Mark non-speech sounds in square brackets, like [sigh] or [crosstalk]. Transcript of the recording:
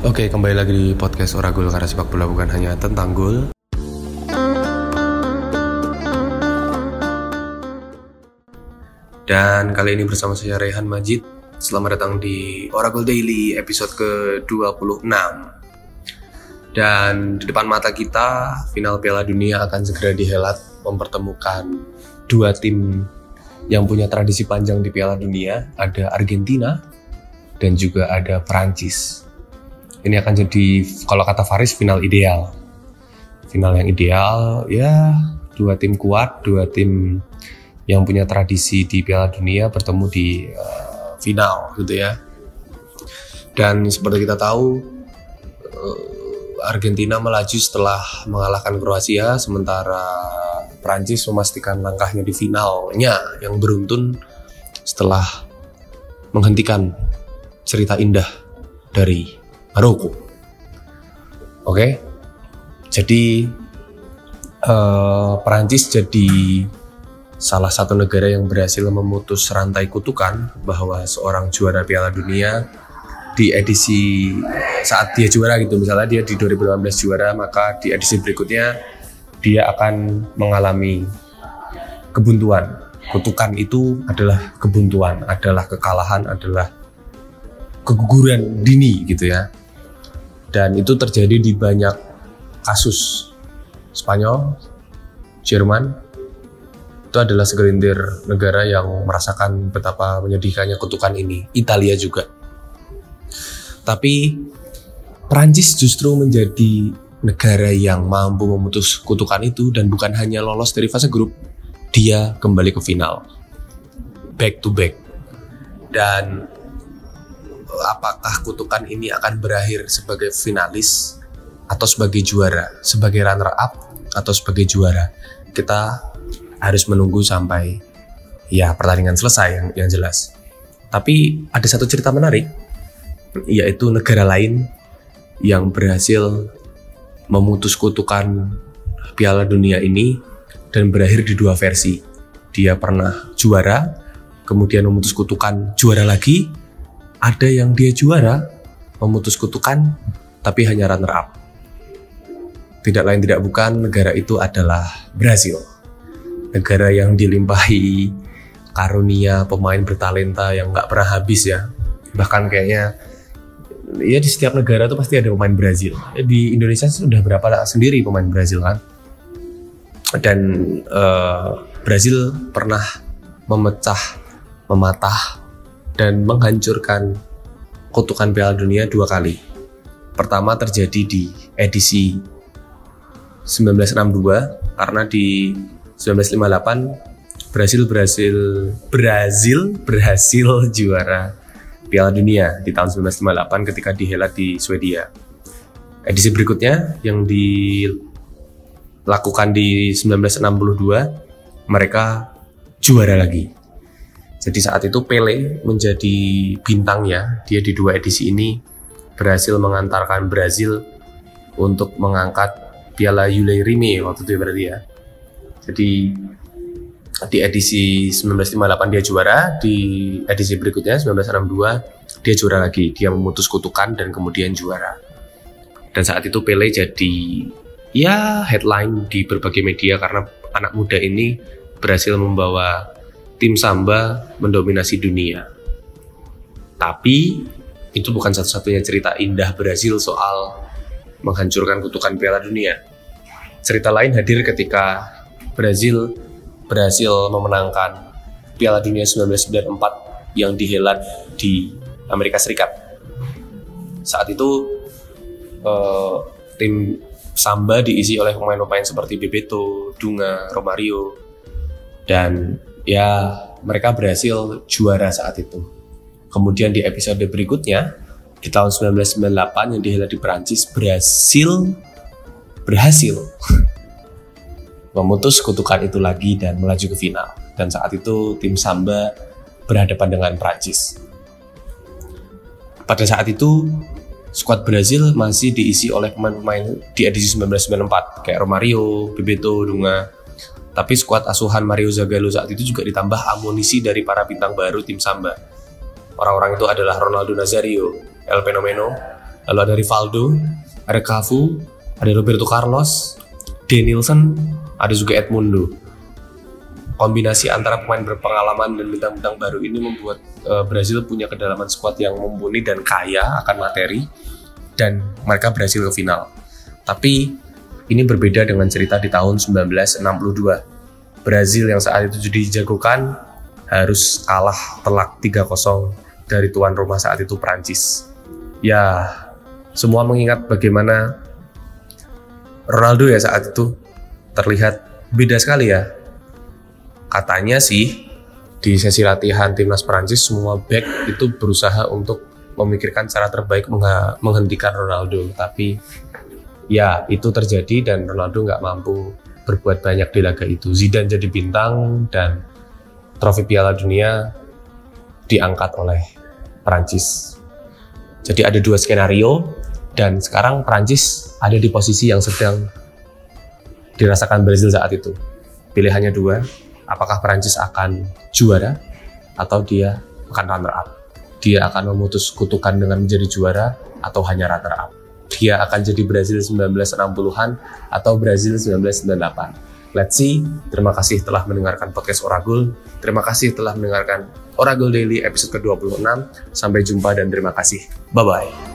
Oke, kembali lagi di podcast Oragul karena sepak bola bukan hanya tentang gol. Dan kali ini bersama saya Rehan Majid. Selamat datang di Oragul Daily episode ke-26. Dan di depan mata kita, final Piala Dunia akan segera dihelat mempertemukan dua tim yang punya tradisi panjang di Piala Dunia. Ada Argentina dan juga ada Perancis ini akan jadi kalau kata Faris final ideal. Final yang ideal ya dua tim kuat dua tim yang punya tradisi di Piala Dunia bertemu di uh, final gitu ya. Dan seperti kita tahu uh, Argentina melaju setelah mengalahkan Kroasia sementara Prancis memastikan langkahnya di finalnya yang beruntun setelah menghentikan cerita indah dari Maroko. Oke, jadi uh, Perancis jadi salah satu negara yang berhasil memutus rantai kutukan bahwa seorang juara Piala Dunia di edisi saat dia juara gitu. Misalnya dia di 2018 juara maka di edisi berikutnya dia akan mengalami kebuntuan. Kutukan itu adalah kebuntuan adalah kekalahan adalah keguguran dini gitu ya dan itu terjadi di banyak kasus Spanyol, Jerman itu adalah segelintir negara yang merasakan betapa menyedihkannya kutukan ini. Italia juga. Tapi Prancis justru menjadi negara yang mampu memutus kutukan itu dan bukan hanya lolos dari fase grup, dia kembali ke final. Back to back. Dan apakah kutukan ini akan berakhir sebagai finalis atau sebagai juara, sebagai runner up atau sebagai juara. Kita harus menunggu sampai ya pertandingan selesai yang, yang jelas. Tapi ada satu cerita menarik yaitu negara lain yang berhasil memutus kutukan Piala Dunia ini dan berakhir di dua versi. Dia pernah juara, kemudian memutus kutukan juara lagi, ada yang dia juara, memutus kutukan, tapi hanya runner up. Tidak lain tidak bukan negara itu adalah Brazil. Negara yang dilimpahi karunia pemain bertalenta yang nggak pernah habis ya. Bahkan kayaknya ya di setiap negara tuh pasti ada pemain Brazil. Di Indonesia sudah berapa lah sendiri pemain Brazil kan. Dan uh, Brazil pernah memecah, mematah dan menghancurkan kutukan Piala Dunia dua kali. Pertama terjadi di edisi 1962 karena di 1958 Brasil Brasil Brasil berhasil juara Piala Dunia di tahun 1958 ketika dihelat di Swedia. Edisi berikutnya yang dilakukan di 1962 mereka juara lagi jadi saat itu Pele menjadi bintangnya. Dia di dua edisi ini berhasil mengantarkan Brazil untuk mengangkat Piala Yule Rime waktu itu ya berarti ya. Jadi di edisi 1958 dia juara, di edisi berikutnya 1962 dia juara lagi. Dia memutus kutukan dan kemudian juara. Dan saat itu Pele jadi ya headline di berbagai media karena anak muda ini berhasil membawa tim Samba mendominasi dunia. Tapi itu bukan satu-satunya cerita indah Brazil soal menghancurkan kutukan Piala Dunia. Cerita lain hadir ketika Brazil berhasil memenangkan Piala Dunia 1994 yang dihelat di Amerika Serikat. Saat itu uh, tim Samba diisi oleh pemain-pemain seperti Bebeto, Dunga, Romario, dan ya mereka berhasil juara saat itu. Kemudian di episode berikutnya di tahun 1998 yang dihelat di Perancis berhasil berhasil [laughs] memutus kutukan itu lagi dan melaju ke final. Dan saat itu tim Samba berhadapan dengan Prancis. Pada saat itu skuad Brazil masih diisi oleh pemain-pemain di edisi 1994 kayak Romario, Bebeto, Dunga, tapi skuad asuhan Mario Zagallo saat itu juga ditambah amunisi dari para bintang baru tim Samba. Orang-orang itu adalah Ronaldo Nazario, El Fenomeno, lalu ada Rivaldo, ada Cafu, ada Roberto Carlos, Denilson, ada juga Edmundo. Kombinasi antara pemain berpengalaman dan bintang-bintang baru ini membuat uh, Brazil punya kedalaman skuad yang mumpuni dan kaya akan materi dan mereka berhasil ke final. Tapi ini berbeda dengan cerita di tahun 1962. Brazil yang saat itu dijagokan harus kalah telak 3-0 dari tuan rumah saat itu Prancis. Ya, semua mengingat bagaimana Ronaldo ya saat itu terlihat beda sekali ya katanya sih di sesi latihan timnas Prancis semua back itu berusaha untuk memikirkan cara terbaik menghentikan Ronaldo tapi ya itu terjadi dan Ronaldo nggak mampu berbuat banyak di laga itu Zidane jadi bintang dan trofi Piala Dunia diangkat oleh Prancis jadi ada dua skenario dan sekarang Prancis ada di posisi yang sedang dirasakan Brazil saat itu pilihannya dua apakah Perancis akan juara atau dia akan runner up. Dia akan memutus kutukan dengan menjadi juara atau hanya runner up. Dia akan jadi Brazil 1960-an atau Brazil 1998. Let's see. Terima kasih telah mendengarkan podcast Oragul. Terima kasih telah mendengarkan Oragul Daily episode ke-26. Sampai jumpa dan terima kasih. Bye-bye.